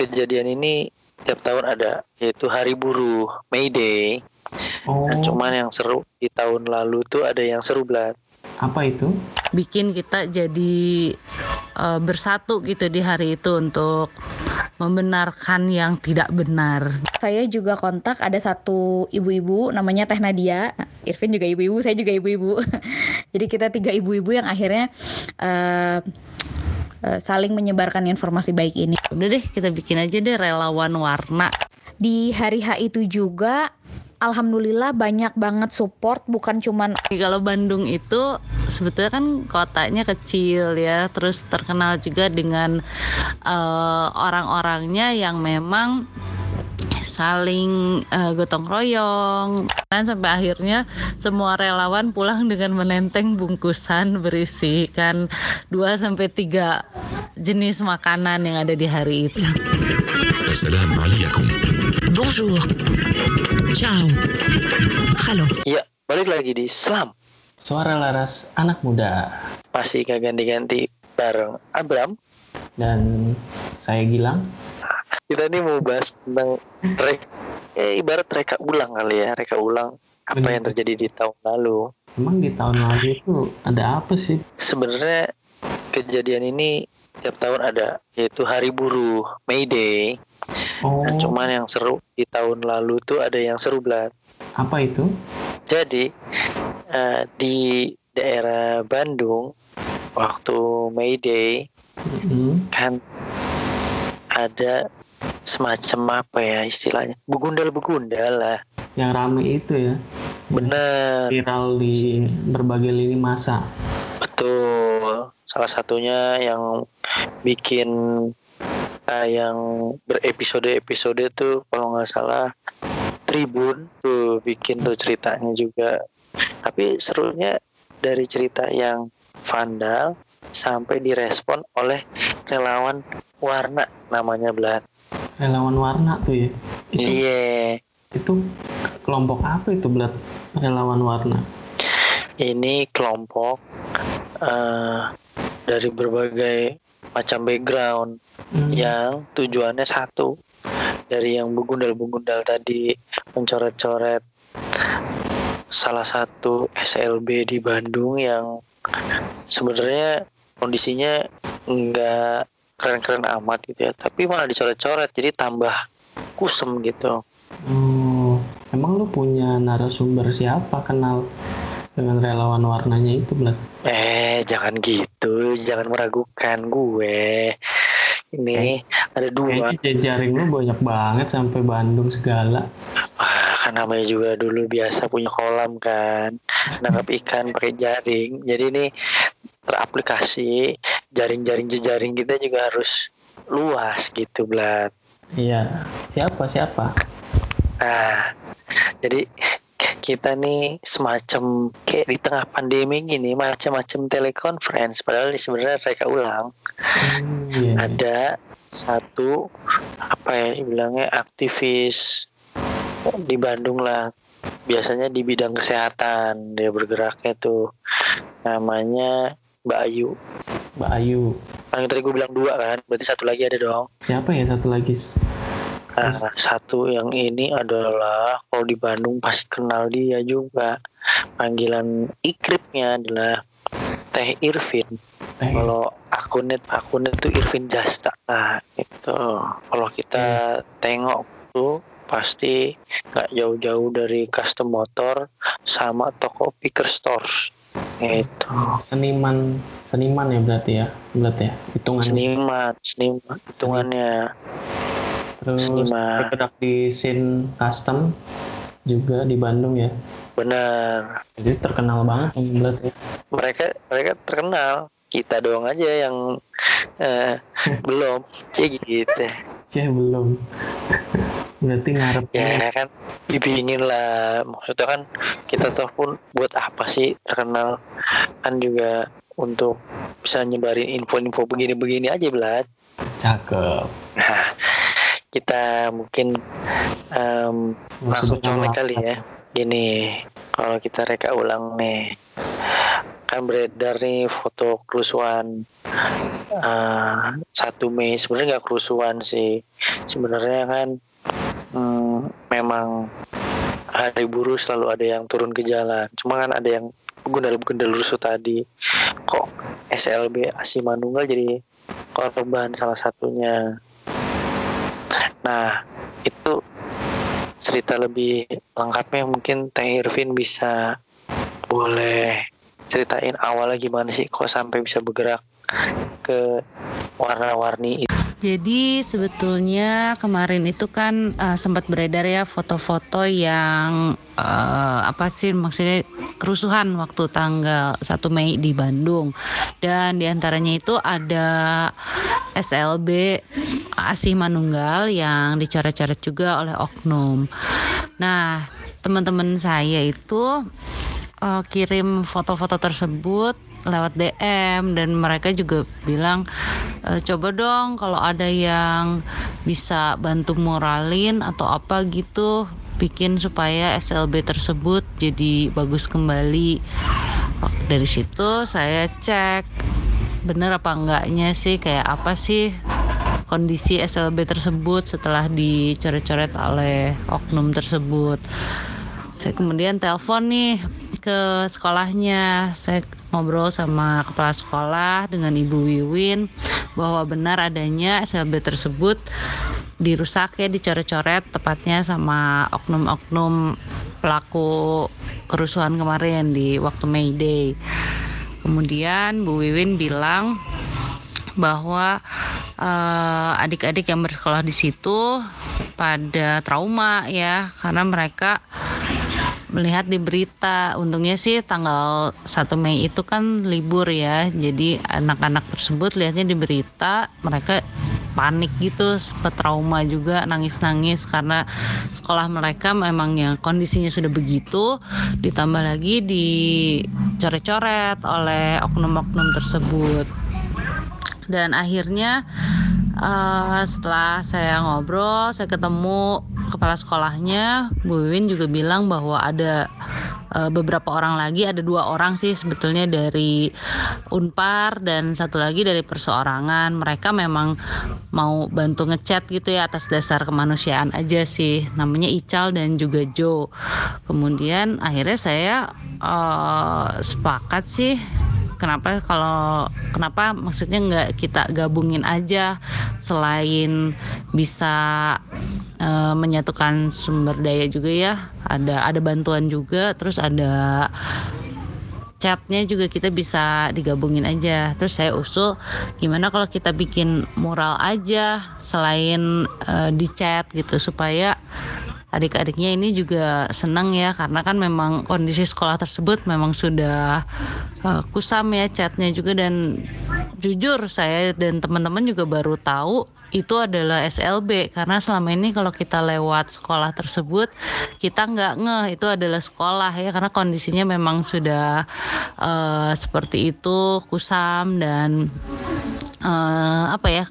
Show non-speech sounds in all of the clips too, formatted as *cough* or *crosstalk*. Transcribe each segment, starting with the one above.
kejadian ini tiap tahun ada yaitu Hari Buruh May Day. Oh, Nah, cuman yang seru di tahun lalu tuh ada yang seru Blat. apa itu? bikin kita jadi eh, bersatu gitu di hari itu untuk membenarkan yang tidak benar. Saya juga kontak ada satu ibu-ibu namanya Teh Nadia. Irvin juga ibu-ibu, saya juga ibu-ibu. *laughs* Jadi kita tiga ibu-ibu yang akhirnya eh, eh, saling menyebarkan informasi baik ini. Udah deh kita bikin aja deh relawan warna. Di hari H itu juga alhamdulillah banyak banget support bukan cuman Kalau Bandung itu sebetulnya kan kotanya kecil ya, terus terkenal juga dengan eh, orang-orangnya yang memang saling uh, gotong royong dan sampai akhirnya semua relawan pulang dengan menenteng bungkusan berisikan 2 sampai 3 jenis makanan yang ada di hari itu. Assalamualaikum. Bonjour. Ciao. Halo. Ya, balik lagi di Selam. Suara Laras Anak Muda. Pasti gak ganti-ganti bareng Abram. Dan saya Gilang. Kita nih mau bahas tentang rek eh, ibarat reka ulang kali ya, reka ulang apa Bener. yang terjadi di tahun lalu. Emang di tahun lalu itu ada apa sih? Sebenarnya kejadian ini tiap tahun ada yaitu Hari Buruh May Day. Oh, Nah, cuman yang seru di tahun lalu tuh ada yang seru Blat. apa itu? Jadi eh, di daerah Bandung waktu May Day Mm-mm. kan ada semacam apa ya istilahnya? Begundal-begundal lah. Yang rame itu ya. bener Viral di berbagai lini masa. betul. Salah satunya yang bikin eh, yang berepisode-episode tuh kalau nggak salah Tribun tuh bikin tuh ceritanya juga. Tapi serunya dari cerita yang vandal sampai direspon oleh relawan warna namanya Blat Relawan warna tuh ya. Itu, iya itu kelompok apa itu belat relawan warna? ini kelompok eh, dari berbagai macam background Hmm, yang tujuannya satu dari yang begundal-begundal tadi mencoret-coret salah satu SLB di Bandung yang sebenarnya kondisinya nggak keren-keren amat gitu ya. Tapi malah dicoret-coret jadi tambah kusem gitu. Oh, emang lu punya narasumber siapa kenal dengan relawan warnanya itu belat? eh jangan gitu. Jangan meragukan gue ini ada dua. Kayaknya jejaring lu banyak banget sampai Bandung segala. Ah, kan namanya juga dulu biasa punya kolam kan. Nangkap *laughs* ikan pakai jaring. Jadi ini teraplikasi jaring-jaring jejaring kita juga harus luas gitu Blat. Iya, siapa? Siapa? nah jadi kita nih semacam kayak di tengah pandemi gini macam-macam telekonferensi padahal sebenarnya mereka ulang Hmm, iya. ada satu apa ya bilangnya aktivis di Bandung lah biasanya di bidang kesehatan dia bergeraknya tuh namanya Mbak Ayu Mbak Ayu. yang tadi gue bilang dua kan berarti satu lagi ada dong Siapa ya satu lagi? Nah, satu yang ini adalah kalau di Bandung pasti kenal dia juga. Panggilan ikripnya adalah Teh Irvin. Eh, kalau akunnya akunnya tuh Irvin Jasta nah gitu. Kalau kita tengok tuh pasti nggak jauh-jauh dari custom motor sama toko picker stores gitu. Seniman seniman ya berarti ya berarti ya hitungan seniman seniman hitungannya terus bergerak di scene custom juga di Bandung ya. Benar. Jadi terkenal banget yang berarti ya. mereka mereka terkenal. Kita doang aja yang eh, *laughs* belum. Cek gitu. Ya belum. Berarti ngarepnya ya kan dipingin lah. Maksudnya kan kita tahu pun buat apa sih? Terkenal. Kan juga untuk bisa nyebarin info-info begini-begini aja Blad. Cakep. Nah kita mungkin em, langsung colek kali ya. Gini kalau kita reka ulang nih kan beredar nih foto kerusuhan uh, 1 Mei. Sebenarnya nggak kerusuhan sih. Sebenarnya kan hmm, memang hari buruh selalu ada yang turun ke jalan. Cuma kan ada yang gundal-gundal rusuh tadi. Kok SLB Asimanunggal jadi korban salah satunya nah itu cerita lebih lengkapnya mungkin Teh Irvin bisa boleh ceritain awalnya gimana sih kok sampai bisa bergerak ke warna-warni itu. Jadi sebetulnya kemarin itu kan uh, sempat beredar ya foto-foto yang uh, apa sih maksudnya kerusuhan waktu tanggal 1 Mei di Bandung dan di antaranya itu ada SLB Asih Manunggal yang dicoret-coret juga oleh oknum. Nah teman-teman saya itu uh, kirim foto-foto tersebut lewat DM dan mereka juga bilang e, coba dong kalau ada yang bisa bantu moralin atau apa gitu bikin supaya SLB tersebut jadi bagus kembali. Dari situ saya cek bener apa enggaknya sih? Kayak apa sih kondisi SLB tersebut setelah dicoret-coret oleh oknum tersebut? Saya kemudian telepon nih ke sekolahnya. Saya ngobrol sama kepala sekolah dengan Ibu Wiwin bahwa benar adanya SLB tersebut dirusak ya dicoret-coret tepatnya sama oknum-oknum pelaku kerusuhan kemarin di waktu May Day. Kemudian Bu Wiwin bilang bahwa uh, adik-adik yang bersekolah di situ pada trauma ya karena mereka melihat di berita. Untungnya sih tanggal 1 Mei itu kan libur ya. Jadi anak-anak tersebut lihatnya di berita mereka panik gitu sempat trauma juga nangis-nangis. Karena sekolah mereka memang yang kondisinya sudah begitu ditambah lagi dicoret-coret oleh oknum-oknum tersebut. Dan akhirnya uh, setelah saya ngobrol saya ketemu kepala sekolahnya Bu Wiwin juga bilang bahwa ada uh, beberapa orang lagi ada dua orang sih sebetulnya dari Unpar dan satu lagi dari perseorangan. Mereka memang mau bantu ngechat gitu ya atas dasar kemanusiaan aja sih namanya Ical dan juga Joe kemudian akhirnya saya uh, sepakat sih kenapa kalau kenapa maksudnya nggak kita gabungin aja selain bisa uh, menyatukan sumber daya juga ya. Ada ada bantuan juga terus ada chatnya juga kita bisa digabungin aja. Terus saya usul gimana kalau kita bikin mural aja selain uh, di chat gitu supaya adik-adiknya ini juga senang ya karena kan memang kondisi sekolah tersebut memang sudah uh, kusam ya catnya juga. Dan jujur saya dan teman-teman juga baru tahu itu adalah SLB karena selama ini kalau kita lewat sekolah tersebut kita nggak ngeh itu adalah sekolah ya. Karena kondisinya memang sudah uh, seperti itu kusam dan uh, apa ya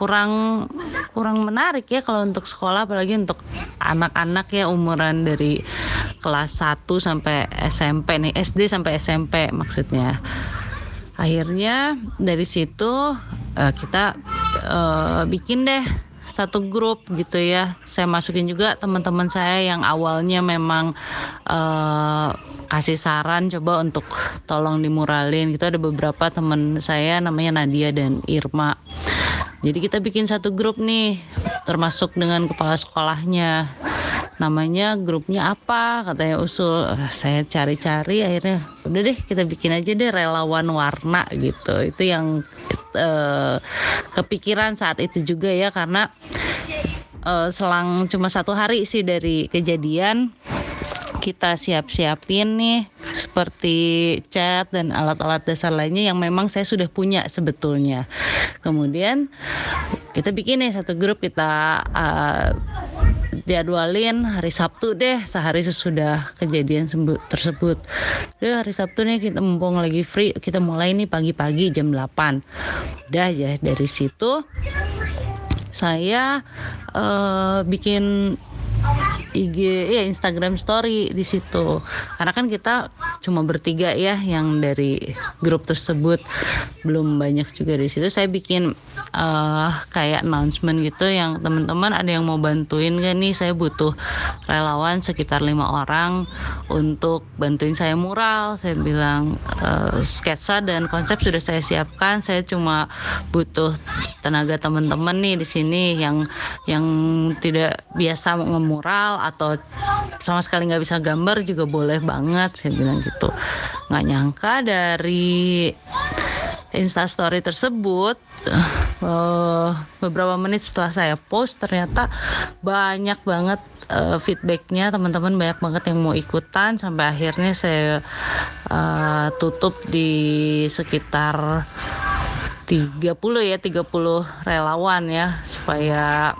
kurang kurang menarik ya kalau untuk sekolah apalagi untuk anak-anak ya umuran dari kelas 1 sampai SMP nih SD sampai SMP maksudnya. Akhirnya dari situ uh, kita uh, bikin deh satu grup gitu ya saya masukin juga teman-teman saya yang awalnya memang uh, kasih saran coba untuk tolong dimuralin gitu ada beberapa teman saya namanya Nadia dan Irma jadi kita bikin satu grup nih, termasuk dengan kepala sekolahnya. Namanya grupnya apa? Katanya usul. Saya cari-cari akhirnya udah deh kita bikin aja deh relawan warna gitu. Itu yang uh, kepikiran saat itu juga ya karena uh, selang cuma satu hari sih dari kejadian kita siap-siapin nih seperti cat dan alat-alat dasar lainnya yang memang saya sudah punya sebetulnya. Kemudian kita bikin nih satu grup kita uh, jadwalin hari Sabtu deh sehari sesudah kejadian tersebut. Deh hari Sabtu nih kita mumpung lagi free kita mulai nih pagi-pagi jam 8. Udah aja dari situ saya uh, bikin IG ya Instagram story di situ. Karena kan kita cuma bertiga ya yang dari grup tersebut. Belum banyak juga di situ. Saya bikin uh, kayak announcement gitu yang teman-teman ada yang mau bantuin gak nih? Saya butuh relawan sekitar lima orang untuk bantuin saya mural. Saya bilang uh, sketsa dan konsep sudah saya siapkan. Saya cuma butuh tenaga teman-teman nih di sini yang yang tidak biasa ngemural atau sama sekali nggak bisa gambar juga boleh banget saya bilang gitu. Nggak nyangka dari instastory tersebut uh, beberapa menit setelah saya post ternyata banyak banget uh, feedbacknya. Teman-teman banyak banget yang mau ikutan. Sampai akhirnya saya uh, tutup di sekitar 30 ya 30 relawan ya supaya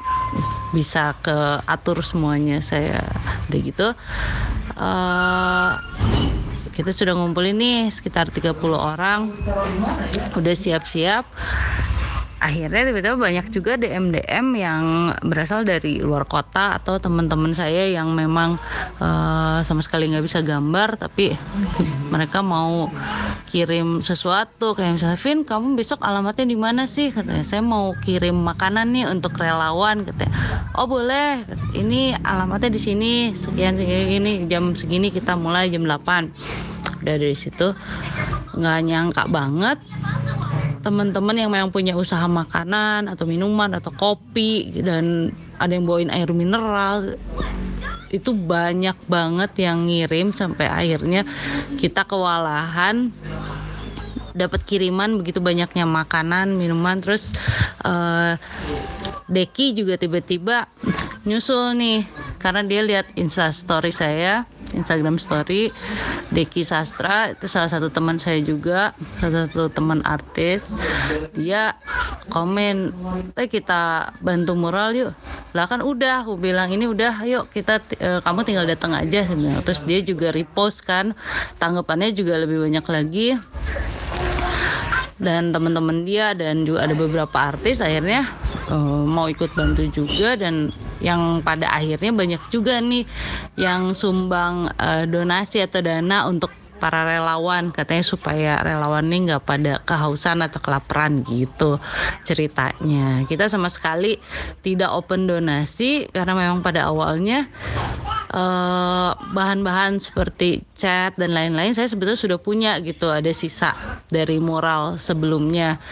bisa ke atur semuanya. Saya udah gitu uh, kita sudah ngumpulin nih sekitar 30 orang. Udah siap-siap akhirnya tiba-tiba banyak juga DM DM yang berasal dari luar kota atau teman-teman saya yang memang uh, sama sekali nggak bisa gambar tapi mereka mau kirim sesuatu. Kayak misalnya Vin kamu besok alamatnya di mana sih? Katanya saya mau kirim makanan nih untuk relawan katanya. Oh boleh. Ini alamatnya di sini. Sekian segini jam segini kita mulai jam 8 dari situ nggak nyangka banget teman-teman yang memang punya usaha makanan atau minuman atau kopi dan ada yang bawain air mineral itu banyak banget yang ngirim sampai akhirnya kita kewalahan dapat kiriman begitu banyaknya makanan minuman. Terus uh, Deki juga tiba-tiba nyusul nih karena dia lihat insta story saya Instagram story Deki Sastra itu salah satu teman saya juga salah satu teman artis. Dia komen eh kita bantu mural yuk. Lah kan udah aku bilang ini udah yuk kita e, kamu tinggal datang aja sebenarnya terus dia juga repost kan tanggapannya juga lebih banyak lagi. Dan teman-teman dia dan juga ada beberapa artis akhirnya uh, mau ikut bantu juga dan yang pada akhirnya banyak juga nih yang sumbang uh, donasi atau dana untuk para relawan katanya supaya relawan ini nggak pada kehausan atau kelaparan gitu ceritanya. Kita sama sekali tidak open donasi karena memang pada awalnya bahan bahan-bahan seperti cat dan lain-lain saya sebetulnya sudah punya gitu ada sisa dari mural sebelumnya.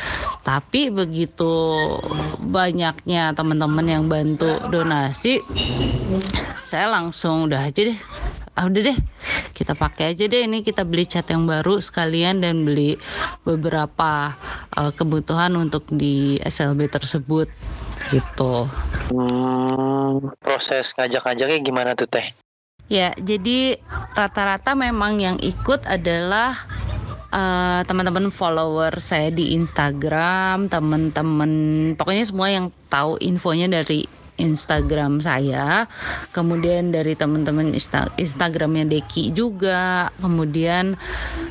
Tapi begitu banyaknya teman-teman yang bantu donasi saya langsung udah aja deh ah udah deh kita pakai aja deh ini kita beli cat yang baru sekalian dan beli beberapa uh, kebutuhan untuk di SLB tersebut gitu. Hmm, proses ngajak-ngajaknya gimana tuh teh? Ya, jadi rata-rata memang yang ikut adalah uh, teman-teman follower saya di Instagram, teman-teman pokoknya semua yang tahu infonya dari Instagram saya, kemudian dari teman-teman Insta Instagramnya Deki juga, kemudian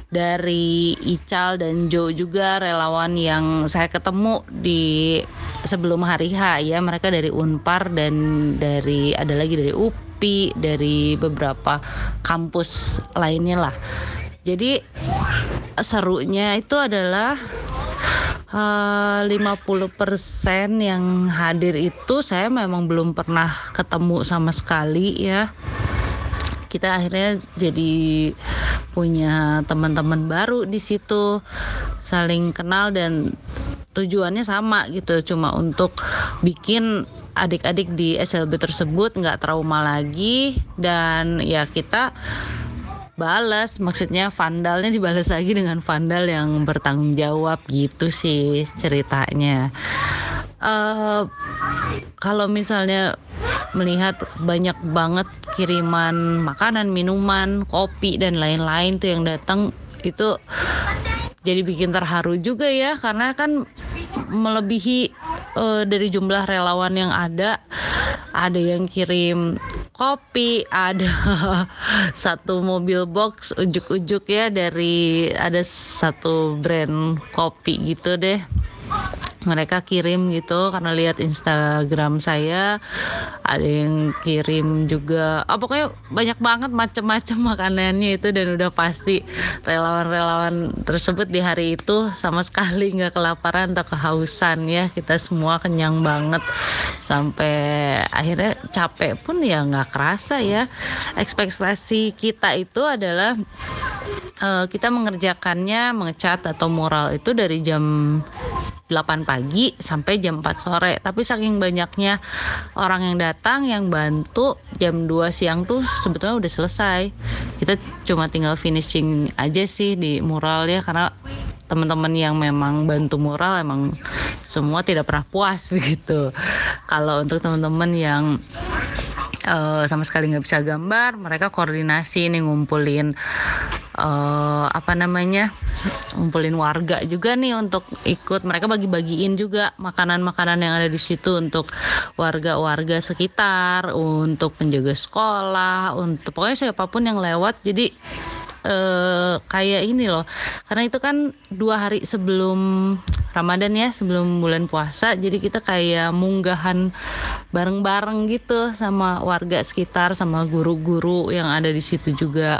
dari Ical dan Jo juga relawan yang saya ketemu di sebelum hari H ya, mereka dari Unpar dan dari ada lagi dari UPI, dari beberapa kampus lainnya lah. Jadi serunya itu adalah uh, 50% yang hadir itu saya memang belum pernah ketemu sama sekali ya. Kita akhirnya jadi punya teman-teman baru di situ saling kenal dan tujuannya sama gitu. Cuma untuk bikin adik-adik di SLB tersebut nggak trauma lagi dan ya kita balas maksudnya vandalnya dibalas lagi dengan vandal yang bertanggung jawab gitu sih ceritanya. Uh, kalau misalnya melihat banyak banget kiriman makanan minuman kopi dan lain-lain tuh yang datang itu jadi bikin terharu juga ya karena kan melebihi uh, dari jumlah relawan yang ada ada yang kirim kopi, ada *laughs* satu mobil box ujuk-ujuk ya dari ada satu brand kopi gitu deh. Mereka kirim gitu karena lihat Instagram saya ada yang kirim juga. Oh, pokoknya banyak banget macam-macam makanannya itu dan udah pasti relawan-relawan tersebut di hari itu sama sekali nggak kelaparan atau kehausan ya. Kita semua kenyang banget. Sampai akhirnya capek pun ya nggak kerasa ya. Ekspektasi kita itu adalah uh, kita mengerjakannya mengecat atau mural itu dari jam 8 pagi sampai jam 4 sore. Tapi saking banyaknya orang yang datang yang bantu jam 2 siang tuh sebetulnya udah selesai. Kita cuma tinggal finishing aja sih di mural ya karena teman-teman yang memang bantu mural emang semua tidak pernah puas *laughs* begitu. Kalau untuk teman-teman yang uh, sama sekali nggak bisa gambar. Mereka koordinasi nih ngumpulin uh, apa namanya ngumpulin warga juga nih untuk ikut. Mereka bagi-bagiin juga makanan-makanan yang ada di situ untuk warga-warga sekitar untuk penjaga sekolah untuk pokoknya siapa pun yang lewat. Jadi uh, kayak ini loh. Karena itu kan dua hari sebelum Ramadan ya sebelum bulan puasa jadi kita kayak munggahan bareng-bareng gitu sama warga sekitar sama guru-guru yang ada di situ juga.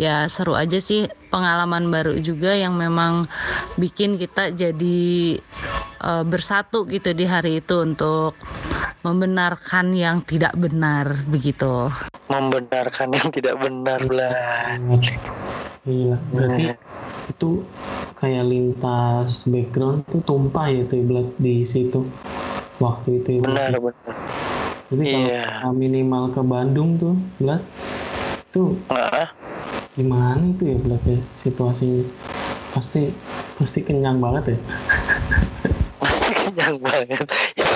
Ya seru aja sih pengalaman baru juga yang memang bikin kita jadi uh, bersatu gitu di hari itu untuk membenarkan yang tidak benar begitu membenarkan yang tidak benar lah Iya, berarti nah. itu kayak lintas background tuh tumpah ya tuh di situ waktu itu. Ya, benar benar. Jadi iya. kalau minimal ke Bandung tuh, Blat, tuh nah. Gimana itu ya ya situasinya? Pasti pasti kenyang banget ya. *laughs* pasti kenyang banget.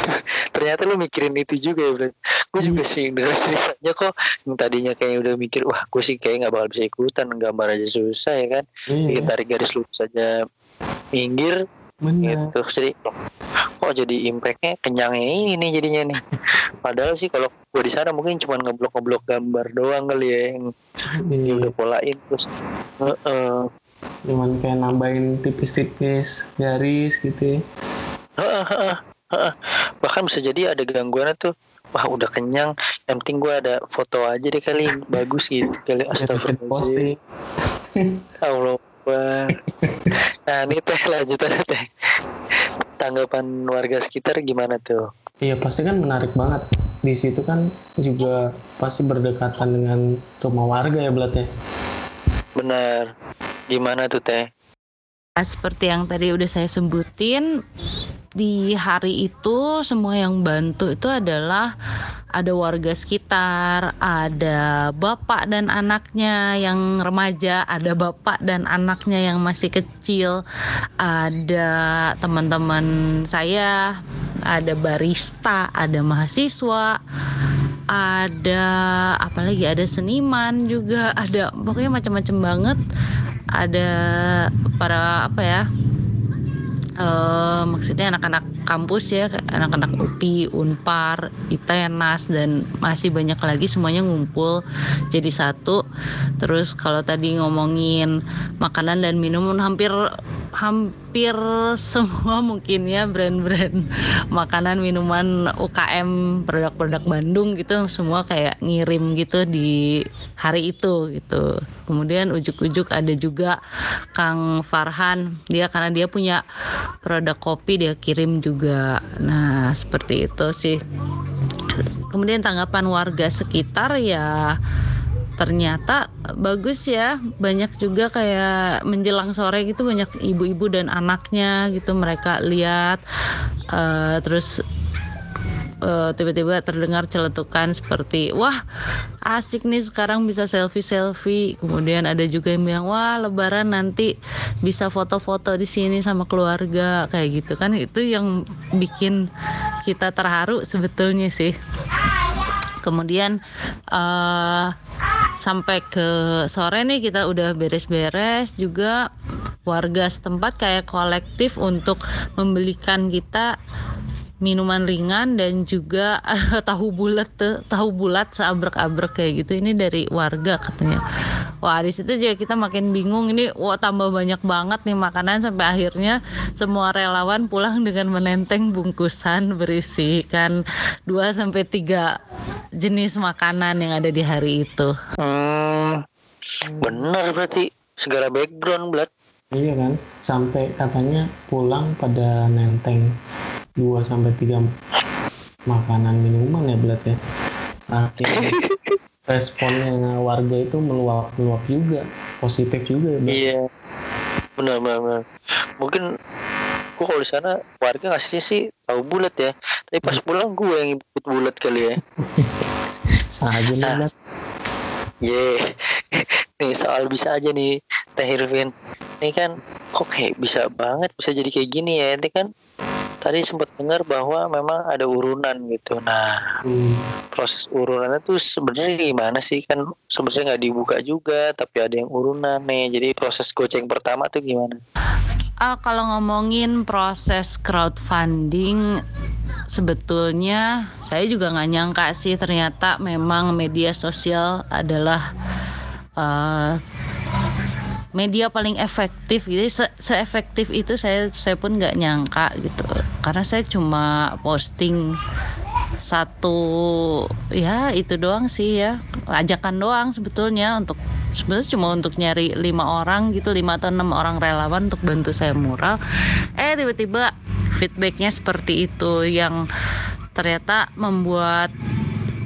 *laughs* Ternyata lu mikirin itu juga ya Blat gue juga sih denger ceritanya kok yang tadinya kayaknya udah mikir wah gue sih kayak nggak bakal bisa ikutan gambar aja susah ya kan iya. bikin tarik garis lurus saja minggir Bener. gitu jadi kok jadi impactnya kenyangnya ini nih jadinya nih padahal sih kalau gue di sana mungkin cuma ngeblok ngeblok gambar doang kali ya yang iya. udah polain terus uh, uh. cuman kayak nambahin tipis-tipis garis gitu ya. uh, uh, uh, uh. bahkan bisa jadi ada gangguan tuh wah udah kenyang yang penting gue ada foto aja deh kali *laughs* bagus gitu kali astagfirullahaladzim Allah nah ini teh lanjutannya teh tanggapan warga sekitar gimana tuh? Iya pasti kan menarik banget. Di situ kan juga pasti berdekatan dengan rumah warga ya Blat ya? Benar. Gimana tuh teh? Seperti yang tadi udah saya sebutin di hari itu semua yang bantu itu adalah ada warga sekitar, ada bapak dan anaknya yang remaja, ada bapak dan anaknya yang masih kecil, ada teman-teman saya, ada barista, ada mahasiswa, ada apalagi ada seniman juga, ada pokoknya macam-macam banget. Ada para apa ya? Uh, maksudnya anak-anak kampus ya anak-anak UPI, Unpar, ITENAS dan masih banyak lagi semuanya ngumpul jadi satu. Terus kalau tadi ngomongin makanan dan minuman hampir hampir *laughs* semua mungkin ya brand-brand makanan minuman UKM produk-produk Bandung gitu semua kayak ngirim gitu di hari itu gitu. Kemudian ujuk-ujuk ada juga Kang Farhan dia karena dia punya produk kopi dia kirim juga. Nah, seperti itu sih. Kemudian tanggapan warga sekitar ya ternyata bagus ya. Banyak juga kayak menjelang sore gitu banyak ibu-ibu dan anaknya gitu mereka lihat uh, terus uh, tiba-tiba terdengar celetukan seperti wah asik nih sekarang bisa selfie selfie kemudian ada juga yang bilang wah lebaran nanti bisa foto-foto di sini sama keluarga. Kayak gitu kan itu yang bikin kita terharu sebetulnya sih kemudian uh, sampai ke sore nih kita udah beres-beres juga warga setempat kayak kolektif untuk membelikan kita minuman ringan dan juga tahu bulat tuh tahu bulat seabrek-abrek kayak gitu. Ini dari warga katanya. Wah di situ juga kita makin bingung. Ini wah tambah banyak banget nih makanan sampai akhirnya semua relawan pulang dengan menenteng bungkusan berisikan 2 sampai tiga jenis makanan yang ada di hari itu. Hmm, benar berarti. Segala background belat. Iya kan, sampai katanya pulang pada nenteng 2 sampai 3 makanan minuman ya belat ya. Saking *laughs* responnya warga itu meluap-luap juga, positif juga. Ya, iya, benar benar. Mungkin gua kalau di sana warga ngasih sih tahu bulat ya, tapi pas hmm. pulang gue yang ikut bulat kali ya. *laughs* Saja nih bulat. *laughs* Yeah. nih soal bisa aja nih Teh Irvin. Ini kan kok kayak bisa banget bisa jadi kayak gini ya. Ini kan tadi sempat dengar bahwa memang ada urunan gitu. Nah, hmm. proses urunannya tuh sebenarnya gimana sih? Kan sebenarnya nggak dibuka juga, tapi ada yang urunan nih. Jadi proses goceng pertama tuh gimana? Uh, kalau ngomongin proses crowdfunding, sebetulnya saya juga nggak nyangka sih ternyata memang media sosial adalah uh, media paling efektif jadi se, se efektif itu saya saya pun nggak nyangka gitu. Karena saya cuma posting satu ya itu doang sih ya. Ajakan doang sebetulnya untuk sebenarnya cuma untuk nyari lima orang gitu lima atau enam orang relawan untuk bantu saya mural. Eh tiba-tiba feedbacknya seperti itu yang ternyata membuat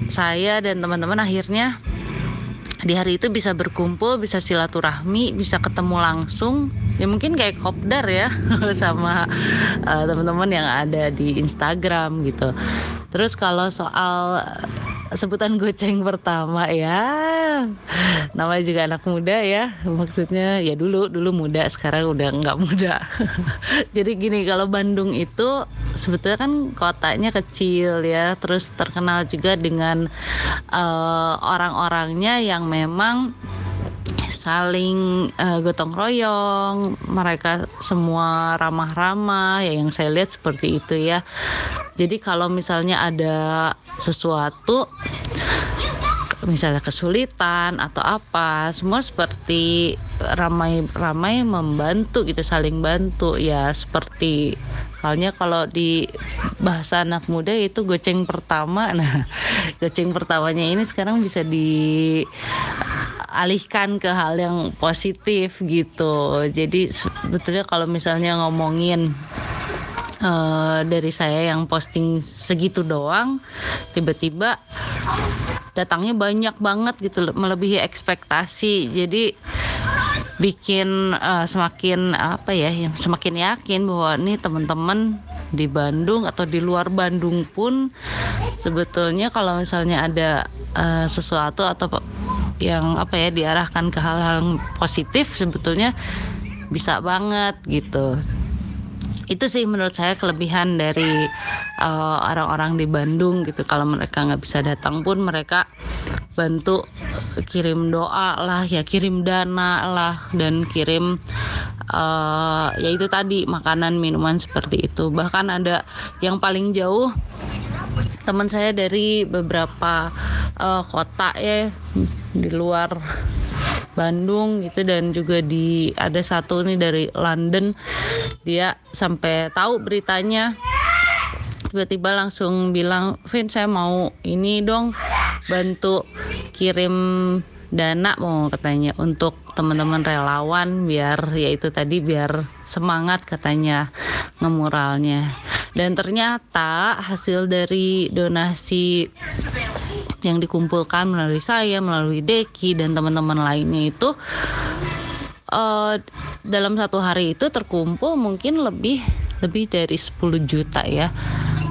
saya dan teman-teman akhirnya di hari itu bisa berkumpul, bisa silaturahmi, bisa ketemu langsung. Ya mungkin kayak kopdar ya *laughs* sama uh, teman-teman yang ada di Instagram gitu. Terus kalau soal sebutan goceng pertama ya. Namanya juga anak muda ya maksudnya ya dulu dulu muda sekarang udah nggak muda. *laughs* Jadi gini kalau Bandung itu sebetulnya kan kotanya kecil ya terus terkenal juga dengan uh, orang-orangnya yang memang saling uh, gotong royong, mereka semua ramah-ramah ya yang saya lihat seperti itu ya. Jadi kalau misalnya ada sesuatu misalnya kesulitan atau apa semua seperti ramai-ramai membantu gitu saling bantu ya seperti halnya kalau di bahasa anak muda itu goceng pertama nah *laughs* goceng pertamanya ini sekarang bisa dialihkan ke hal yang positif gitu. Jadi sebetulnya kalau misalnya ngomongin uh, dari saya yang posting segitu doang tiba-tiba datangnya banyak banget gitu melebihi ekspektasi. Jadi bikin uh, semakin apa ya semakin yakin bahwa nih teman-teman di Bandung atau di luar Bandung pun sebetulnya kalau misalnya ada uh, sesuatu atau yang apa ya diarahkan ke hal-hal positif sebetulnya bisa banget gitu itu sih menurut saya kelebihan dari uh, orang-orang di Bandung gitu. Kalau mereka nggak bisa datang pun mereka bantu kirim doa lah ya kirim dana lah dan kirim uh, ya itu tadi makanan minuman seperti itu. Bahkan ada yang paling jauh teman saya dari beberapa uh, kota ya di luar Bandung gitu dan juga di ada satu nih dari London. Dia sampai tahu beritanya. Tiba-tiba langsung bilang Vin saya mau ini dong bantu kirim dana mau katanya untuk teman-teman relawan biar yaitu tadi biar semangat katanya ngemuralnya. Dan ternyata hasil dari donasi yang dikumpulkan melalui saya melalui Deki dan teman-teman lainnya itu uh, dalam satu hari itu terkumpul mungkin lebih lebih dari 10 juta ya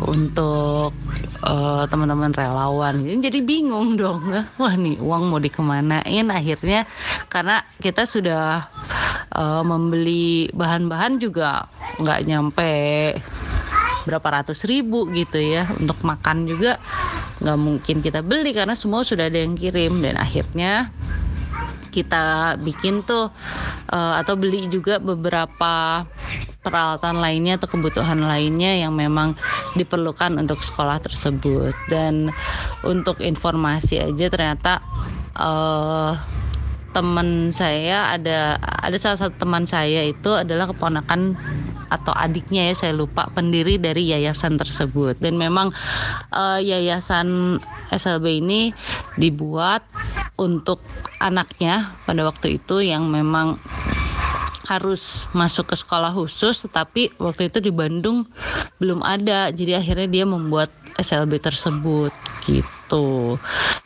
untuk uh, teman-teman relawan. Jadi bingung dong. *laughs* Wah nih uang mau dikemanain? Akhirnya karena kita sudah uh, membeli bahan-bahan juga nggak nyampe berapa ratus ribu gitu ya. Untuk makan juga nggak mungkin kita beli karena semua sudah ada yang kirim. Dan akhirnya kita bikin tuh uh, atau beli juga beberapa peralatan lainnya atau kebutuhan lainnya yang memang diperlukan untuk sekolah tersebut. Dan untuk informasi aja ternyata uh, teman saya ada ada salah satu teman saya itu adalah keponakan atau adiknya ya saya lupa pendiri dari yayasan tersebut. Dan memang uh, yayasan SLB ini dibuat untuk anaknya pada waktu itu yang memang harus masuk ke sekolah khusus tetapi waktu itu di Bandung belum ada. Jadi akhirnya dia membuat SLB tersebut gitu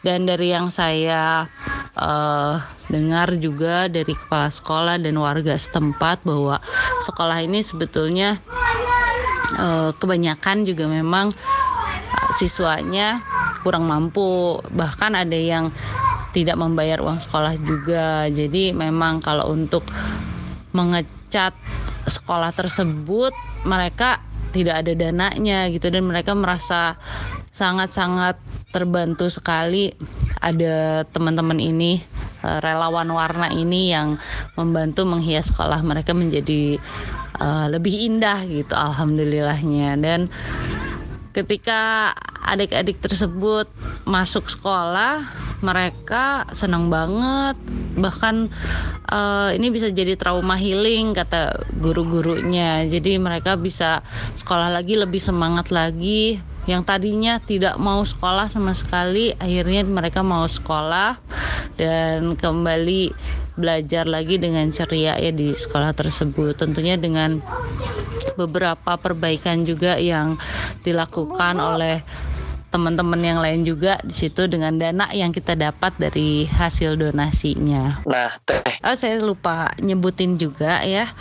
dan dari yang saya uh, dengar juga dari kepala sekolah dan warga setempat bahwa sekolah ini sebetulnya uh, kebanyakan juga memang siswanya kurang mampu. Bahkan ada yang tidak membayar uang sekolah juga. Jadi memang kalau untuk mengecat sekolah tersebut mereka tidak ada dananya gitu. Dan mereka merasa sangat-sangat terbantu sekali ada teman-teman ini eh, relawan warna ini yang membantu menghias sekolah mereka menjadi uh, lebih indah gitu alhamdulillahnya. Dan ketika adik-adik tersebut masuk sekolah mereka senang banget. Bahkan uh, ini bisa jadi trauma healing kata guru-gurunya. Jadi mereka bisa sekolah lagi lebih semangat lagi yang tadinya tidak mau sekolah sama sekali akhirnya mereka mau sekolah dan kembali belajar lagi dengan ceria ya di sekolah tersebut tentunya dengan beberapa perbaikan juga yang dilakukan oleh teman-teman yang lain juga di situ dengan dana yang kita dapat dari hasil donasinya. Nah, teh. Oh, saya lupa nyebutin juga ya.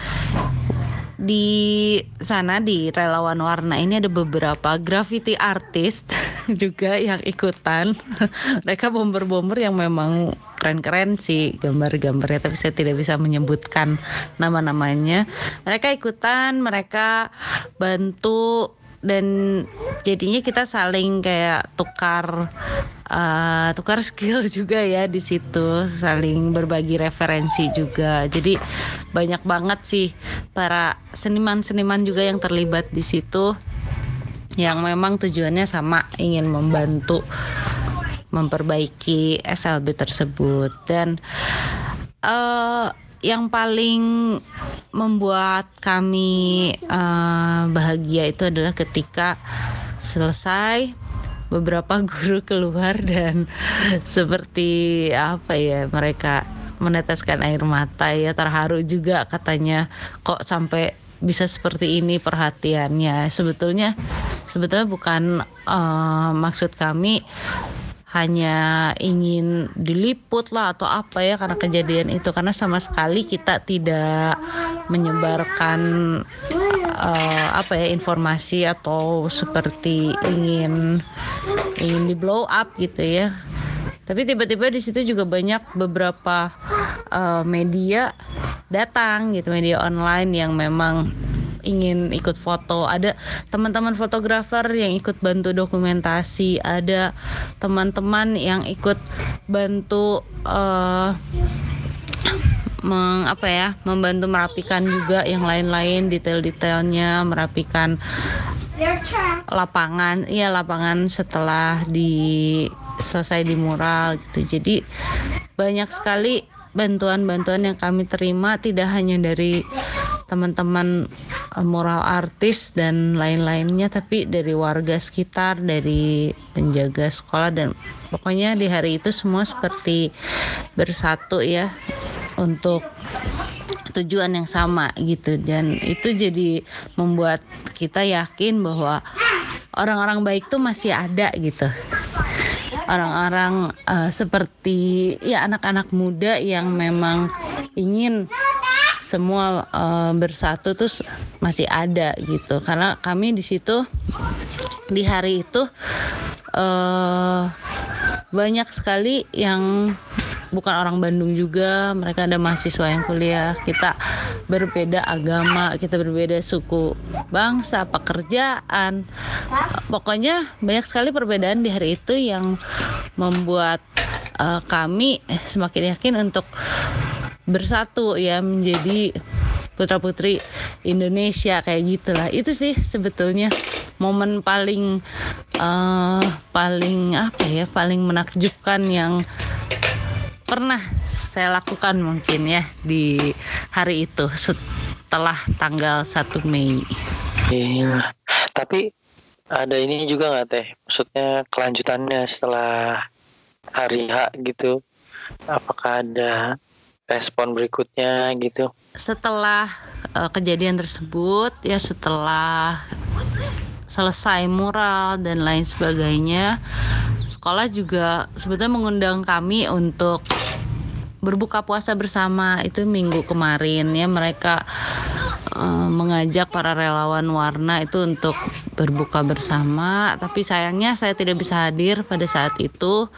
Di sana di relawan warna ini ada beberapa graffiti artist *laughs* juga yang ikutan. *laughs* Mereka bomber-bomber yang memang keren-keren sih gambar-gambarnya tapi saya tidak bisa menyebutkan nama-namanya. Mereka ikutan, mereka bantu dan jadinya kita saling kayak tukar uh, tukar *laughs* skill juga ya di situ. Saling berbagi referensi juga. Jadi banyak banget sih para seniman-seniman juga yang terlibat di situ yang memang tujuannya sama ingin membantu memperbaiki SLB tersebut. Dan uh, yang paling membuat kami uh, bahagia itu adalah ketika selesai beberapa *laughs* guru keluar dan seperti apa ya mereka meneteskan air mata ya terharu juga katanya kok sampai bisa seperti ini perhatiannya? Sebetulnya sebetulnya bukan uh, maksud kami hanya ingin diliput lah atau apa ya karena kejadian itu. Karena sama sekali kita tidak menyebarkan uh, apa ya informasi atau seperti ingin ingin di blow up gitu ya. Tapi tiba-tiba di situ juga banyak beberapa uh, media datang gitu media online yang memang ingin ikut foto. Ada teman-teman fotografer yang ikut bantu dokumentasi. Ada teman-teman yang ikut bantu uh, meng apa ya membantu merapikan juga yang lain-lain detail-detailnya merapikan lapangan. Iya lapangan setelah di selesai di mural gitu. Jadi banyak sekali bantuan-bantuan yang kami terima tidak hanya dari teman-teman eh, moral artis dan lain-lainnya tapi dari warga sekitar dari penjaga sekolah dan pokoknya di hari itu semua seperti bersatu ya untuk tujuan yang sama gitu. Dan itu jadi membuat kita yakin bahwa orang-orang baik tuh masih ada gitu orang-orang uh, seperti ya anak-anak muda yang memang ingin semua uh, bersatu terus masih ada gitu. Karena kami di situ di hari itu uh, banyak sekali yang bukan orang Bandung juga mereka ada mahasiswa yang kuliah. Kita berbeda agama kita berbeda suku bangsa pekerjaan. Pokoknya banyak sekali perbedaan di hari itu yang membuat eh, kami semakin yakin untuk bersatu ya menjadi putra putri Indonesia kayak gitulah. Itu sih sebetulnya momen paling eh, paling apa ya paling menakjubkan yang pernah saya lakukan mungkin ya di hari itu setelah tanggal 1 Mei. Iya. Tapi ada ini juga nggak teh? Maksudnya kelanjutannya setelah hari H gitu. Apakah ada respon berikutnya gitu? Setelah eh, kejadian tersebut ya setelah selesai mural dan lain sebagainya, sekolah juga sebetulnya mengundang kami untuk berbuka puasa bersama. Itu minggu kemarin ya mereka eh, mengajak para relawan warna itu untuk berbuka bersama. Tapi sayangnya saya tidak bisa hadir pada saat itu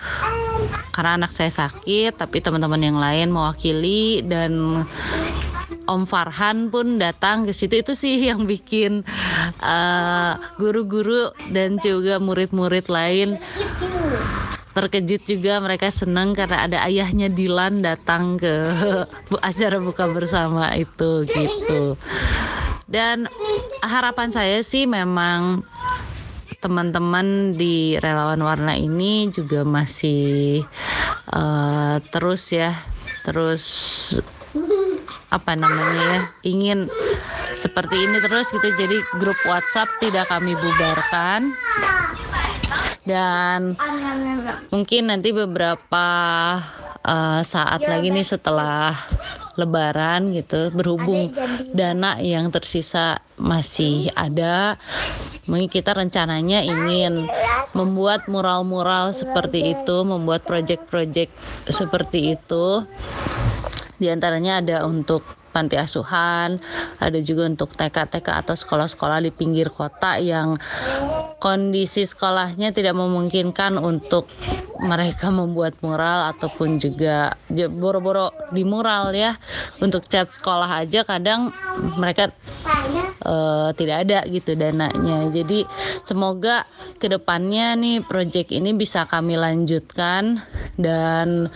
karena anak saya sakit tapi teman-teman yang lain mewakili dan Om Farhan pun datang ke situ. Itu sih *laughs* yang bikin eh, guru-guru dan juga murid-murid lain terkejut juga. Mereka senang karena ada ayahnya Dilan datang ke *laughs* acara buka bersama itu gitu. Dan harapan saya sih memang teman-teman di relawan warna ini juga masih eh, terus ya terus apa namanya ya ingin seperti ini terus gitu. Jadi grup WhatsApp tidak kami bubarkan. Dan mungkin nanti beberapa eh, saat lagi nih setelah Lebaran gitu berhubung dana yang tersisa masih ada mungkin kita rencananya ingin membuat mural-mural seperti itu membuat project-project seperti itu di antaranya ada untuk panti asuhan, ada juga untuk TK-TK atau sekolah-sekolah di pinggir kota yang kondisi sekolahnya tidak memungkinkan untuk mereka membuat mural ataupun juga j- boro-boro di mural ya. Untuk cat sekolah aja kadang mereka eh, tidak ada gitu dananya. Jadi semoga ke depannya nih proyek ini bisa kami lanjutkan dan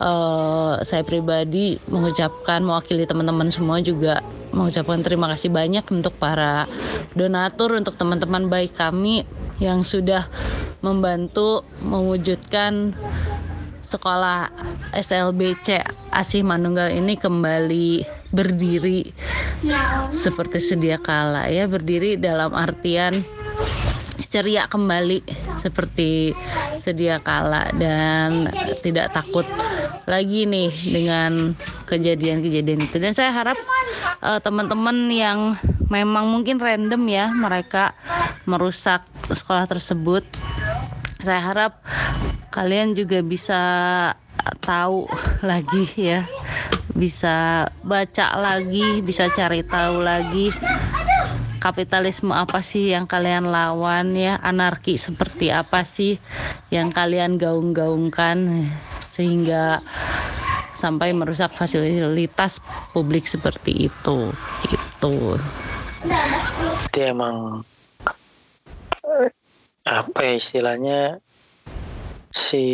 eh, saya pribadi mengucapkan mewakili teman-teman semua juga mengucapkan terima kasih banyak untuk para donatur untuk teman-teman baik kami yang sudah membantu mewujudkan sekolah SLBC Asih Manunggal ini kembali berdiri seperti sedia kala ya berdiri dalam artian ceria kembali seperti sedia kala dan tidak takut lagi nih dengan kejadian-kejadian itu. Dan saya harap eh, teman-teman yang memang mungkin random ya mereka merusak sekolah tersebut saya harap kalian juga bisa tahu lagi ya bisa baca lagi bisa cari tahu lagi kapitalisme apa sih yang kalian lawan ya? Anarki seperti apa sih yang kalian gaung-gaungkan sehingga sampai merusak fasilitas publik seperti itu? Gitu. Itu emang apa ya istilahnya si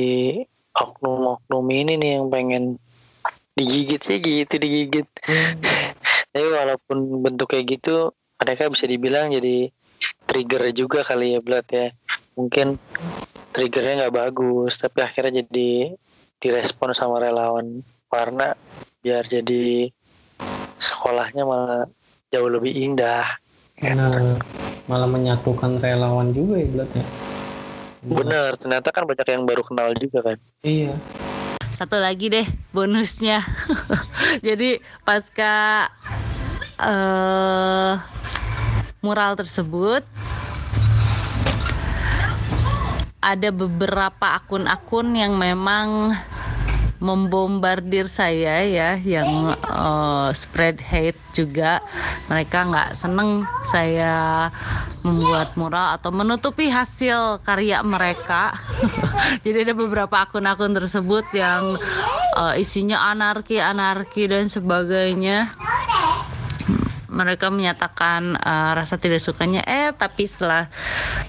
oknum-oknum ini nih yang pengen digigit sih gitu digigit. Tapi walaupun bentuk kayak gitu mereka bisa dibilang jadi trigger juga kali ya Blat ya. Mungkin triggernya nggak bagus tapi akhirnya jadi direspon sama relawan warna biar jadi sekolahnya malah jauh lebih indah. Karena malah menyatukan relawan juga ya Blat ya. Bener, ternyata kan banyak yang baru kenal juga kan. Iya. satu lagi deh bonusnya *laughs* jadi pasca eh mural tersebut ada beberapa akun-akun yang memang membombardir saya ya yang eh, spread hate juga. Mereka nggak seneng saya membuat mural atau menutupi hasil karya mereka. *laughs* Jadi ada beberapa akun-akun tersebut yang eh, isinya anarki anarki dan sebagainya mereka menyatakan uh, rasa tidak sukanya eh tapi setelah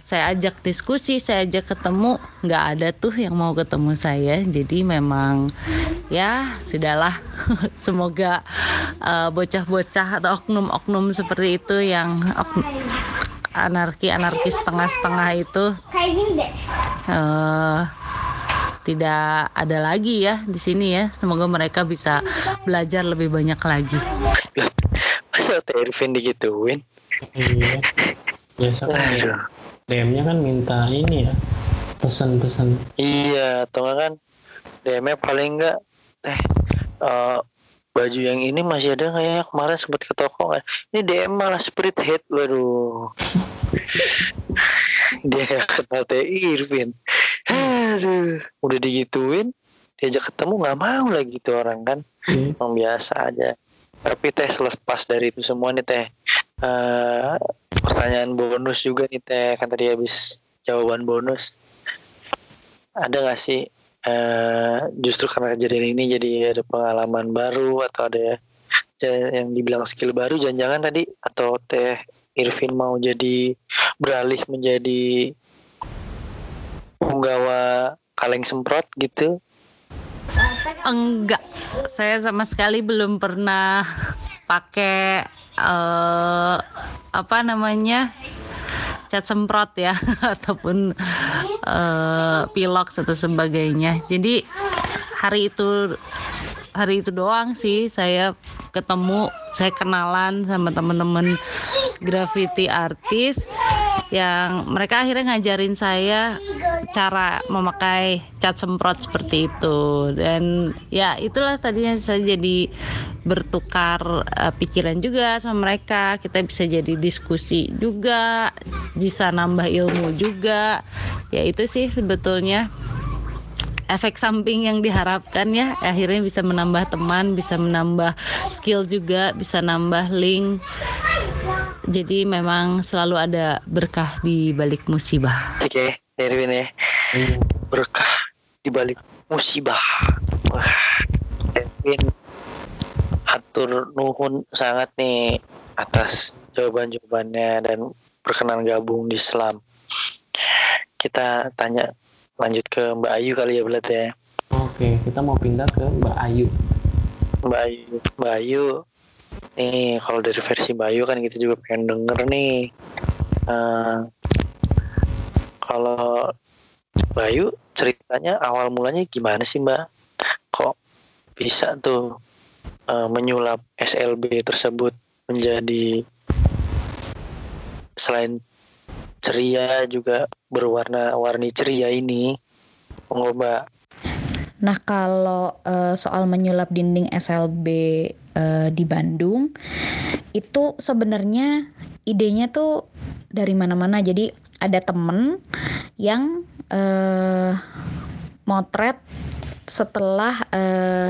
saya ajak diskusi saya ajak ketemu nggak ada tuh yang mau ketemu saya jadi memang ya sudahlah *laughs* semoga uh, bocah-bocah atau oknum-oknum seperti itu yang anarki-anarki setengah-setengah itu uh, tidak ada lagi ya di sini ya. Semoga mereka bisa belajar lebih banyak lagi. Masa Teh Irvin digituin? Iya. Biasa kan Aduh. DM-nya kan minta ini ya pesan-pesan. Iya, atau kan DM-nya paling enggak eh, baju yang ini masih ada nggak ya kemarin sempat ke toko kan ini DM malah spirit head waduh *laughs* dia nggak kenal Teh Irvin aduh udah digituin diajak ketemu nggak mau lagi tuh orang kan. Emang biasa aja tapi teh selepas dari itu semua nih teh eh, pertanyaan bonus juga nih teh. Kan tadi habis jawaban bonus. Ada nggak sih eh, justru karena kejadian ini jadi ada pengalaman baru atau ada yang dibilang skill baru jangan-jangan tadi? Atau teh Irvin mau jadi beralih menjadi penggawa kaleng semprot gitu Enggak, saya sama sekali belum pernah pakai eh apa namanya cat semprot ya *laughs* ataupun eh pilox atau sebagainya. Jadi hari itu hari itu doang sih saya ketemu, saya kenalan sama teman-teman graffiti artis yang mereka akhirnya ngajarin saya cara memakai cat semprot seperti itu. Dan ya itulah tadinya saya jadi bertukar eh, pikiran juga sama mereka. Kita bisa jadi diskusi juga bisa nambah ilmu juga. Ya itu sih sebetulnya efek samping yang diharapkan ya. Akhirnya bisa menambah teman bisa menambah skill juga bisa nambah link. Jadi memang selalu ada berkah di balik musibah. Cik ya Irwin ya. Iya. berkah di balik musibah. Wah Irwin hatur nuhun sangat nih atas jawaban-jawabannya dan berkenan gabung di Islam. Kita tanya lanjut ke Mbak Ayu kali ya berarti ya. Oke, kita mau pindah ke Mbak Ayu. Mbak Ayu Mbak Ayu. Nih kalau dari versi Mbak Ayu kan kita juga pengen denger nih. Eh, kalau Mbak Ayu ceritanya awal mulanya gimana sih Mbak? Kok bisa tuh eh, menyulap SLB tersebut menjadi selain ceria juga berwarna-warni ceria ini Monggo Mbak Nah kalau eh, soal menyulap dinding SLB eh, di Bandung itu sebenarnya idenya tuh dari mana-mana. Jadi ada temen yang eh, motret setelah eh,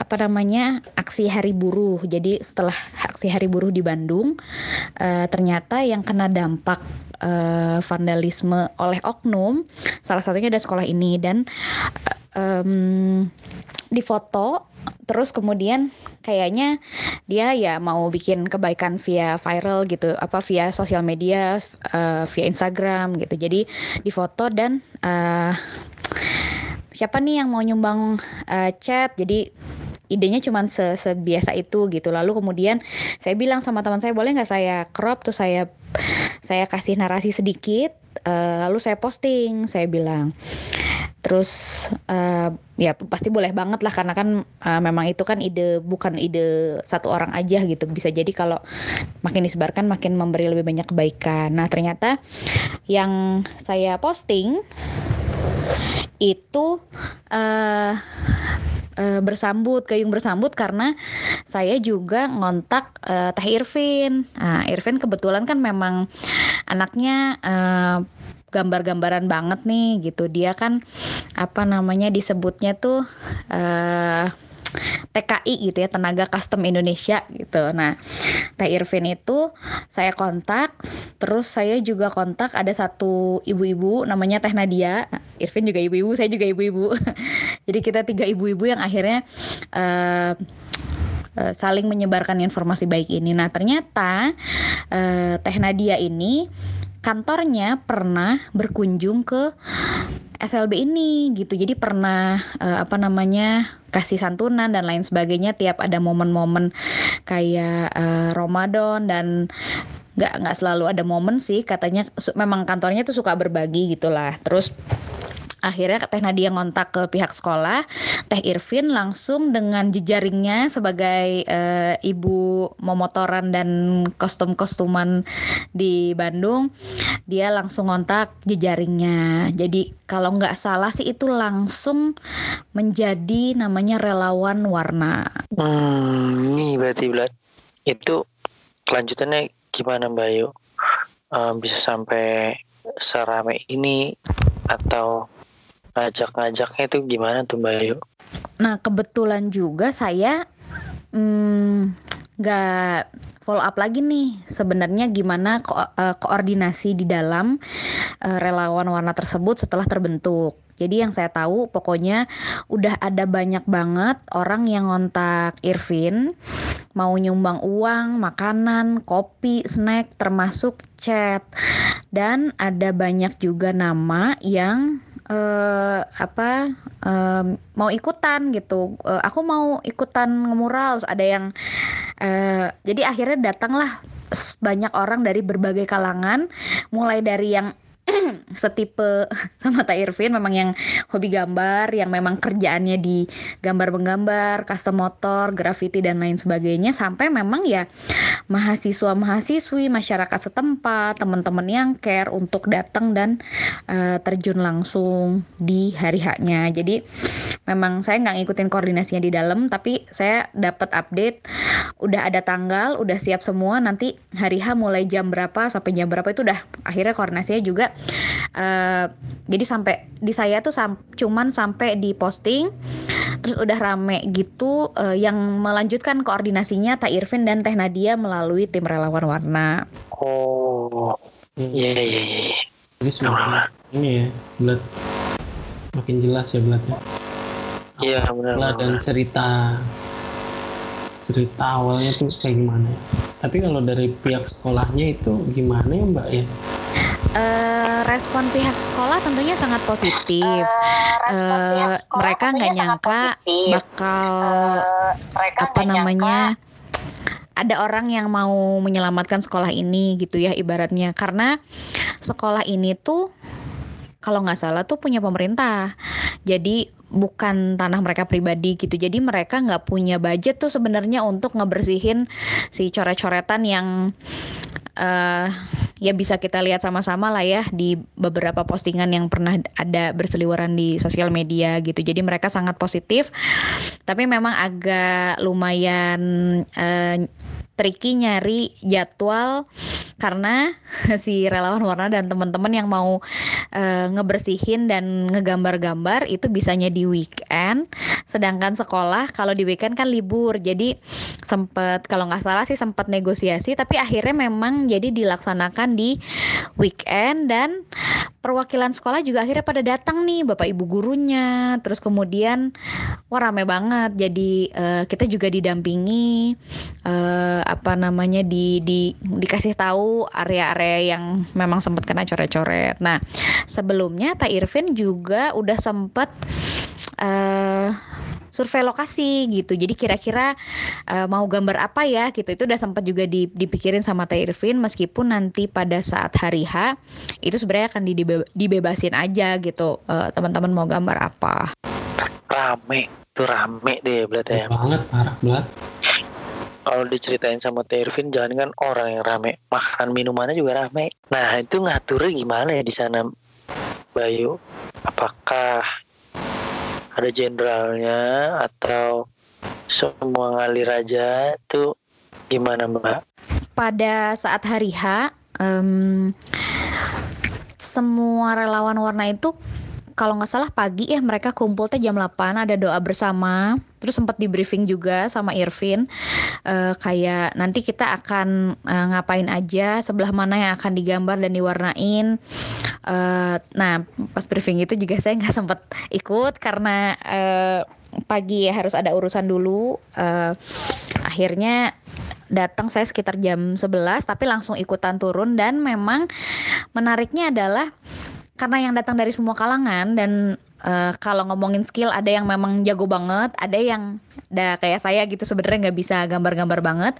apa namanya aksi Hari Buruh. Jadi setelah aksi Hari Buruh di Bandung, eh, ternyata yang kena dampak eh, vandalisme oleh oknum, salah satunya ada sekolah ini. Dan em, difoto terus kemudian kayaknya dia ya mau bikin kebaikan via viral gitu apa via sosial media eh, via Instagram gitu. Jadi difoto dan eh, siapa nih yang mau nyumbang eh, chat? Jadi idenya cuman se sebiasa itu gitu. Lalu kemudian saya bilang sama teman saya boleh nggak saya crop? Tuh saya saya kasih narasi sedikit eh, lalu saya posting saya bilang. Terus eh, ya pasti boleh banget lah karena kan eh, memang itu kan ide bukan ide satu orang aja gitu. Bisa jadi kalau makin disebarkan makin memberi lebih banyak kebaikan. Nah ternyata yang saya posting itu eh, bersambut gayung bersambut karena saya juga ngontak eh, Teh Irvin. Nah, Irvin kebetulan kan memang anaknya eh, gambar-gambaran banget nih gitu. Dia kan apa namanya disebutnya tuh eh TKI gitu ya tenaga custom Indonesia gitu. Nah, Teh Irvin itu saya kontak, terus saya juga kontak ada satu ibu-ibu namanya Teh Nadia. Irvin juga ibu-ibu, saya juga ibu-ibu. *laughs* Jadi kita tiga ibu-ibu yang akhirnya eh, saling menyebarkan informasi baik ini. Nah ternyata eh, Teh Nadia ini kantornya pernah berkunjung ke SLB ini gitu. Jadi pernah eh, apa namanya kasih santunan dan lain sebagainya tiap ada momen-momen kayak eh, Ramadan dan nggak nggak selalu ada momen sih katanya memang kantornya tuh suka berbagi gitulah. Terus akhirnya Teh Nadia ngontak ke pihak sekolah Teh Irvin langsung dengan jejaringnya sebagai eh, ibu memotoran dan kostum-kostuman di Bandung dia langsung ngontak jejaringnya jadi kalau nggak salah sih itu langsung menjadi namanya relawan warna Hmm, ini berarti Blat. Itu kelanjutannya gimana Mbak Ayu? Eh, bisa sampai serame ini atau ngajak-ngajaknya itu gimana tuh Mbak Ayu? Nah, kebetulan juga saya mm, nggak follow up lagi nih sebenarnya gimana ko- eh, koordinasi di dalam eh, relawan warna tersebut setelah terbentuk. Jadi yang saya tahu pokoknya udah ada banyak banget orang yang ngontak Irvin mau nyumbang uang, makanan, kopi, snack termasuk chat. Dan ada banyak juga nama yang eh apa em, mau ikutan gitu. Eh, aku mau ikutan ngemural. Ada yang eh jadi akhirnya datanglah banyak orang dari berbagai kalangan. Mulai dari yang *clears throat* setipe *laughs* sama Tak Irvin memang yang hobi gambar yang memang kerjaannya di gambar menggambar custom motor graffiti dan lain sebagainya. Sampai memang ya mahasiswa mahasiswi masyarakat setempat teman-teman yang care untuk datang dan eh, terjun langsung di hari haknya jadi memang saya nggak ngikutin koordinasinya di dalam tapi saya dapat update udah ada tanggal udah siap semua. Nanti hari H mulai jam berapa sampai jam berapa itu udah akhirnya koordinasinya juga eh, jadi sampai di saya tuh sam- cuman sampai di posting terus udah rame gitu eh, yang melanjutkan koordinasinya Tak Irvin dan Teh Nadia melalui tim relawan warna Oh, iya iya iya. iya. Jadi semakin ini ya, Blat. Makin jelas ya Blat ya. Iya benar. Blat dan cerita cerita awalnya tuh kayak gimana ya. Tapi kalau dari pihak sekolahnya itu gimana ya Mbak ya? Eh, respon pihak sekolah tentunya sangat positif. Eh, mereka nggak nyangka bakal apa namanya ada orang yang mau menyelamatkan sekolah ini gitu ya ibaratnya. Karena sekolah ini tuh kalau nggak salah tuh punya pemerintah. Jadi bukan tanah mereka pribadi gitu. Jadi mereka nggak punya budget tuh sebenarnya untuk ngebersihin si coret-coretan yang eh ya bisa kita lihat sama-sama lah ya di beberapa postingan yang pernah ada berseliweran di sosial media gitu. Jadi mereka sangat positif, tapi memang agak lumayan eh, tricky nyari jadwal karena *laughs* si relawan warna dan teman-teman yang mau eh, ngebersihin dan ngegambar-gambar itu bisanya di weekend, sedangkan sekolah kalau di weekend kan libur. Jadi sempet kalau nggak salah sih sempat negosiasi, tapi akhirnya memang jadi dilaksanakan di weekend dan perwakilan sekolah juga akhirnya pada datang nih bapak ibu gurunya terus kemudian wah rame banget jadi eh, kita juga didampingi eh, apa namanya di, di dikasih tahu area-area yang memang sempat kena coret-coret nah sebelumnya Tak Irvin juga udah sempet eh survei lokasi gitu. Jadi kira-kira eh, mau gambar apa ya gitu. Itu udah sempat juga di- dipikirin sama Teh Irvin meskipun nanti pada saat hari H itu sebenarnya akan dibe- dibebasin aja gitu. Eh, teman-teman mau gambar apa. Rame, tuh rame deh berarti ya. banget parah Blat. Kalau diceritain sama Teh Irvin, jangan kan orang yang rame, makanan minumannya juga rame. Nah itu ngaturnya gimana ya di sana, Bayu? Apakah ada jenderalnya atau semua ngalir aja? Itu gimana Mbak? Pada saat hari H em, semua relawan warna itu kalau nggak salah pagi ya mereka kumpul teh jam 8 ada doa bersama terus sempat di briefing juga sama Irvin Eh, kayak nanti kita akan eh, ngapain aja sebelah mana yang akan digambar dan diwarnain Eh, nah pas briefing itu juga saya nggak *laughs* sempat ikut karena eh, pagi ya harus ada urusan dulu. Eh, akhirnya datang saya sekitar jam 11 tapi langsung ikutan turun dan memang menariknya adalah karena yang datang dari semua kalangan dan eh, kalau ngomongin skill ada yang memang jago banget, ada yang da kayak saya gitu sebenarnya nggak bisa gambar-gambar banget.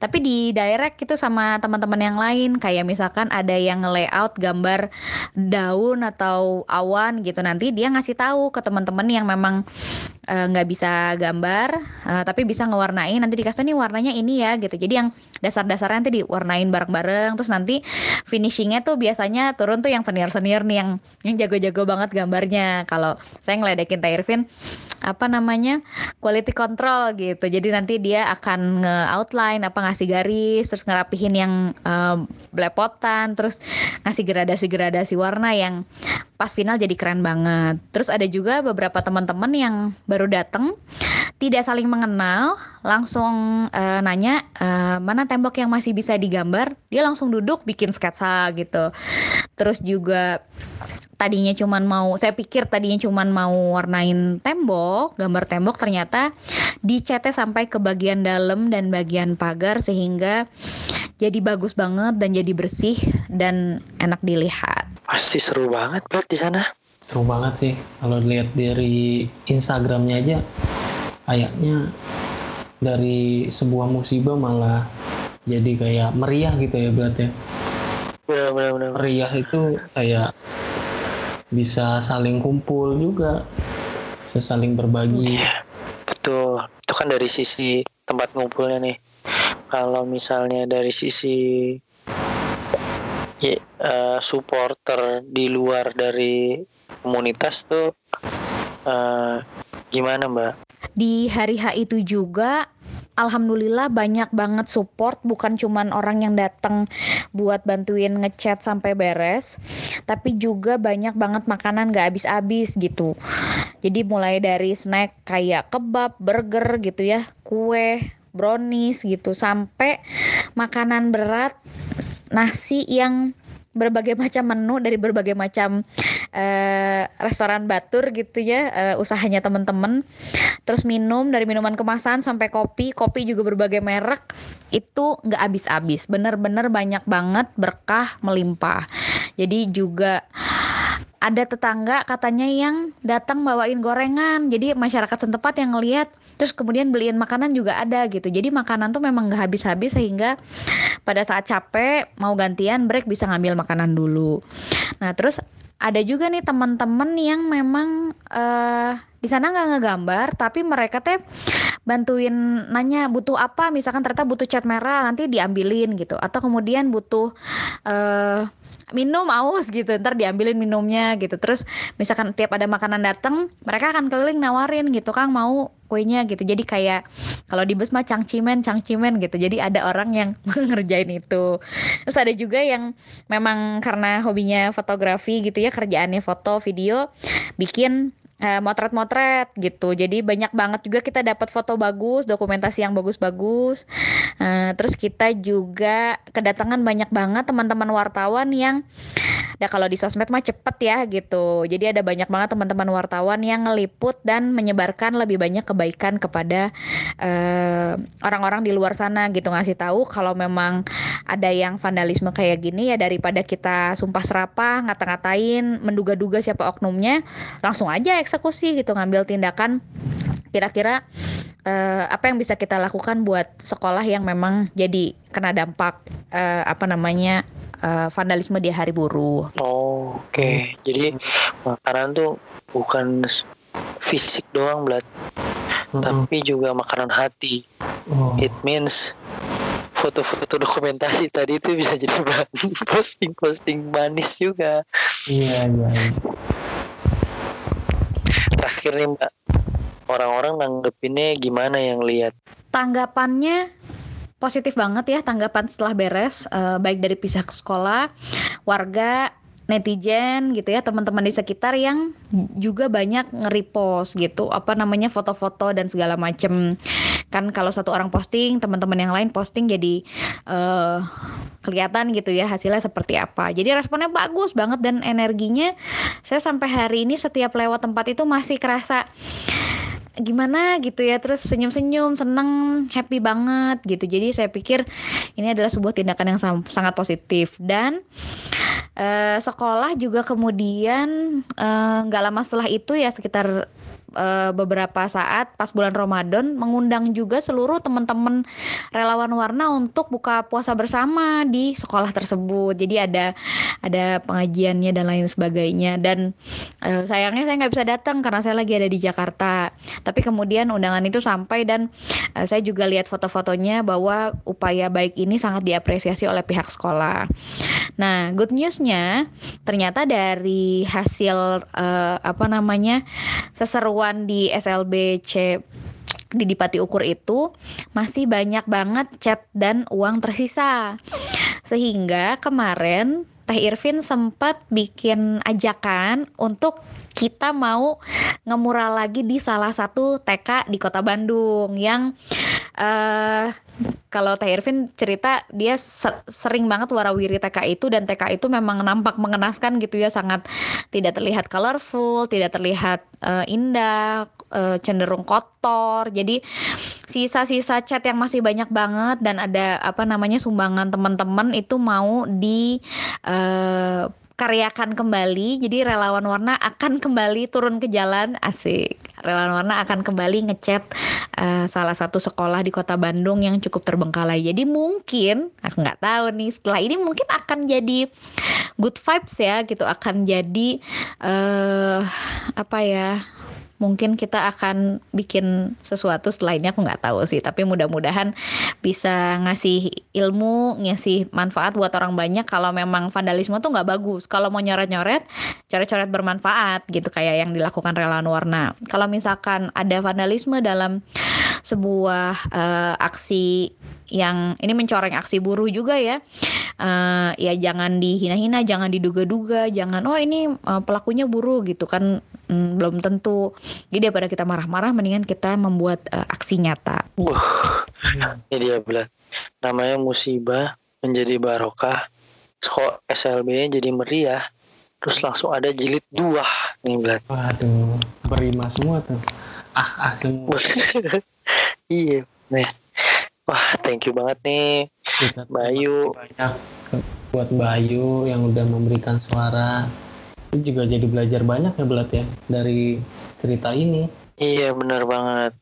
Tapi di direct itu sama teman-teman yang lain kayak misalkan ada yang layout gambar daun atau awan gitu nanti dia ngasih tahu ke teman-teman yang memang eh, nggak bisa gambar eh, tapi bisa ngewarnain nanti dikasih nih warnanya ini ya gitu. Jadi yang dasar-dasarnya nanti diwarnain bareng-bareng terus nanti finishingnya tuh biasanya turun tuh yang senior-senior nih yang yang jago-jago banget gambarnya. Kalau saya ngeledekin Teh Irvin apa namanya quality control gitu. Jadi nanti dia akan nge-outline apa ngasih garis terus ngerapihin yang em, belepotan terus ngasih gradasi-gradasi warna yang pas final jadi keren banget. Terus ada juga beberapa teman-teman yang baru datang tidak saling mengenal langsung eh, nanya eh, mana tembok yang masih bisa digambar. Dia langsung duduk bikin sketsa gitu. Terus juga tadinya cuman mau saya pikir tadinya cuman mau warnain tembok gambar tembok ternyata dicetnya sampai ke bagian dalam dan bagian pagar sehingga jadi bagus banget dan jadi bersih dan enak dilihat Pasti seru banget Blat di sana. Seru banget sih kalau lihat dari Instagramnya aja kayaknya dari sebuah musibah malah jadi kayak meriah gitu ya berarti ya. Benar benar benar. Meriah itu kayak bisa saling kumpul juga bisa saling berbagi Iya, betul. Itu kan dari sisi tempat ngumpulnya nih. Kalau misalnya dari sisi ya, supporter di luar dari komunitas tuh eh, gimana Mbak? di hari H itu juga Alhamdulillah banyak banget support. Bukan cuman orang yang datang buat bantuin ngechat sampai beres tapi juga banyak banget makanan gak habis-habis gitu. Jadi mulai dari snack kayak kebab, burger gitu ya kue, brownies gitu sampai makanan berat nasi yang berbagai macam menu dari berbagai macam eh, restoran batur gitu ya eh, usahanya temen-temen. Terus minum dari minuman kemasan sampai kopi kopi juga berbagai merek. Itu nggak habis-habis bener-bener banyak banget berkah melimpah. Jadi juga ada tetangga katanya yang datang bawain gorengan. Jadi masyarakat setempat yang ngelihat terus kemudian beliin makanan juga ada gitu. Jadi makanan tuh memang nggak habis-habis sehingga pada saat capek mau gantian break bisa ngambil makanan dulu. Nah terus ada juga nih teman-teman yang memang eh di sana nggak ngegambar tapi mereka teh bantuin nanya butuh apa? Misalkan ternyata butuh cat merah nanti diambilin gitu. Atau kemudian butuh eh minum aus gitu. Ntar diambilin minumnya gitu. Terus misalkan tiap ada makanan datang mereka akan keliling nawarin gitu kang mau kuenya gitu. Jadi kayak kalau di bus mah cangcimen cangcimen gitu. Jadi ada orang yang *laughs* ngerjain itu. Terus ada juga yang memang karena hobinya fotografi gitu ya kerjaannya foto video bikin eh, motret-motret gitu. Jadi banyak banget juga kita dapat foto bagus, dokumentasi yang bagus-bagus. Eh, terus kita juga kedatangan banyak banget teman-teman wartawan yang Ya kalau di sosmed mah cepet ya gitu. Jadi ada banyak banget teman-teman wartawan yang ngeliput dan menyebarkan lebih banyak kebaikan kepada eh, orang-orang di luar sana gitu ngasih tahu kalau memang ada yang vandalisme kayak gini ya daripada kita sumpah serapah ngata-ngatain menduga-duga siapa oknumnya langsung aja eksekusi gitu ngambil tindakan kira-kira eh, apa yang bisa kita lakukan buat sekolah yang memang jadi kena dampak eh, apa namanya eh, vandalisme di hari buruh. Oh, oke. Jadi makanan tuh bukan fisik doang, Blat, Mm-mm. tapi juga makanan hati. Oh, It means foto-foto dokumentasi tadi itu bisa jadi bahan *laughs* posting-posting manis juga. iya iya iya. Terakhir nih, Mbak. Orang-orang nanggepinnya gimana yang lihat? Tanggapannya positif banget ya tanggapan setelah beres eh, baik dari pihak sekolah, warga, netizen gitu ya teman-teman di sekitar yang juga banyak nge-repost gitu apa namanya foto-foto dan segala macem. Kan kalau satu orang posting teman-teman yang lain posting jadi eh kelihatan gitu ya hasilnya seperti apa. Jadi responnya bagus banget dan energinya saya sampai hari ini setiap lewat tempat itu masih kerasa gimana gitu ya terus senyum-senyum seneng happy banget gitu. Jadi saya pikir ini adalah sebuah tindakan yang sangat positif. Dan eh, sekolah juga kemudian eh, nggak lama setelah itu ya sekitar eh, beberapa saat pas bulan Ramadan mengundang juga seluruh teman-teman relawan warna untuk buka puasa bersama di sekolah tersebut. Jadi ada ada pengajiannya dan lain sebagainya. Dan eh, sayangnya saya nggak bisa datang karena saya lagi ada di Jakarta. Tapi kemudian undangan itu sampai dan eh, saya juga lihat foto-fotonya bahwa upaya baik ini sangat diapresiasi oleh pihak sekolah. Nah good newsnya ternyata dari hasil eh, apa namanya seseruan di SLBC di Dipati Ukur itu masih banyak banget chat dan uang tersisa. Sehingga kemarin Teh Irvin sempat bikin ajakan untuk kita mau ngemural lagi di salah satu TK di Kota Bandung yang eh kalau Teh Irvin cerita dia se- sering banget warawiri TK itu dan TK itu memang nampak mengenaskan gitu ya sangat tidak terlihat colorful, tidak terlihat eh, indah, eh, cenderung kotor. Jadi sisa-sisa cat yang masih banyak banget dan ada apa namanya sumbangan teman-teman itu mau di eh, karyakan kembali. Jadi relawan warna akan kembali turun ke jalan asik. Relawan warna akan kembali ngecat eh, salah satu sekolah di kota Bandung yang cukup terbengkalai. Jadi mungkin aku nggak tahu nih setelah ini mungkin akan jadi good vibes ya gitu akan jadi eh apa ya mungkin kita akan bikin sesuatu ini aku nggak tahu sih. Tapi mudah-mudahan bisa ngasih ilmu ngasih manfaat buat orang banyak. Kalau memang vandalisme tuh nggak bagus. Kalau mau nyoret-nyoret coret-coret bermanfaat gitu kayak yang dilakukan relawan warna. Kalau misalkan ada vandalisme dalam sebuah eh, aksi yang ini mencoreng aksi buruh juga ya Eh, ya jangan dihina-hina jangan diduga-duga jangan oh ini eh, pelakunya buruh gitu kan mm, belum tentu jadi daripada kita marah-marah mendingan kita membuat eh, aksi nyata Wah, ini dia bilang namanya musibah menjadi barokah. Kok SLB jadi meriah. Terus langsung ada jilid dua nih bilang. Waduh, berima semua tuh. Ah, ah semua. *laughs* iya. Nih. Wah, thank you banget nih Kita Bayu. banyak buat Bayu yang udah memberikan suara. Itu juga jadi belajar banyak ya Belat ya dari cerita ini. Iya, benar banget.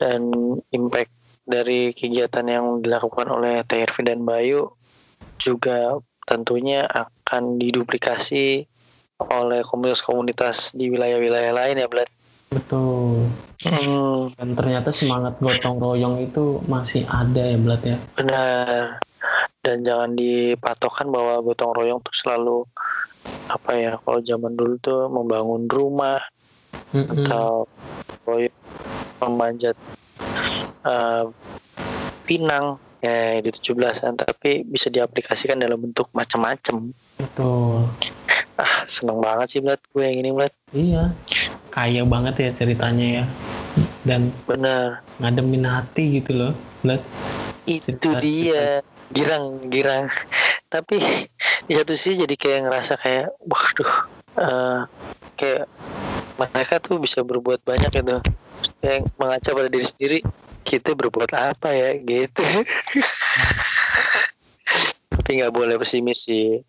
Dan impact dari kegiatan yang dilakukan oleh TRV dan Bayu juga tentunya akan diduplikasi oleh komunitas-komunitas di wilayah-wilayah lain ya, Blad. Betul. Hmm, Dan ternyata semangat gotong royong itu masih ada ya Belat ya. benar. Dan jangan dipatokan bahwa gotong royong tuh selalu apa ya? Kalau zaman dulu tuh membangun rumah Mm-mm. atau royong memanjat eh, pinang ya di 17-an tapi bisa diaplikasikan dalam bentuk macam-macam. Betul. Ah, seneng banget sih Blad gue yang ini Blad. Iya. Kaya banget ya ceritanya ya. Dan Benar. ngademin hati gitu loh. Belat. Itu Cerita- dia girang girang. *laughs* Tapi di satu sisi jadi kayak ngerasa kayak waduh eh, kayak mereka tuh bisa berbuat banyak gitu. Yang mengaca pada diri sendiri kita berbuat apa ya gitu. *laughs* Tapi nggak boleh pesimis sih.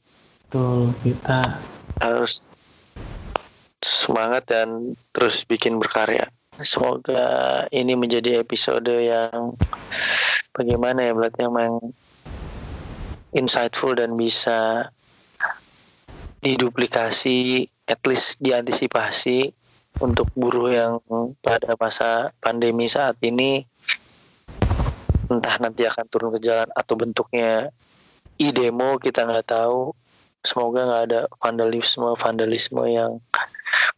Betul. Kita harus semangat dan terus bikin berkarya. Semoga ini menjadi episode yang bagaimana ya berarti memang insightful dan bisa diduplikasi, at least diantisipasi untuk buruh yang pada masa pandemi saat ini. Entah nanti akan turun ke jalan atau bentuknya i-demo kita nggak tahu. Semoga nggak ada vandalisme vandalisme yang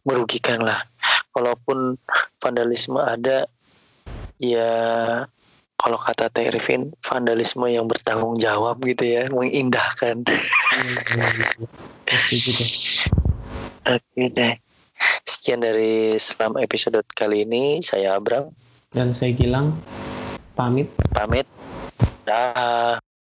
merugikan lah. Kalaupun vandalisme ada ya kalau kata Teh Rifin vandalisme yang bertanggung jawab gitu ya mengindahkan. *laughs* Oke deh. Sekian dari selam episode kali ini. Saya Abram. Dan saya Gilang. Pamit. Pamit. Dah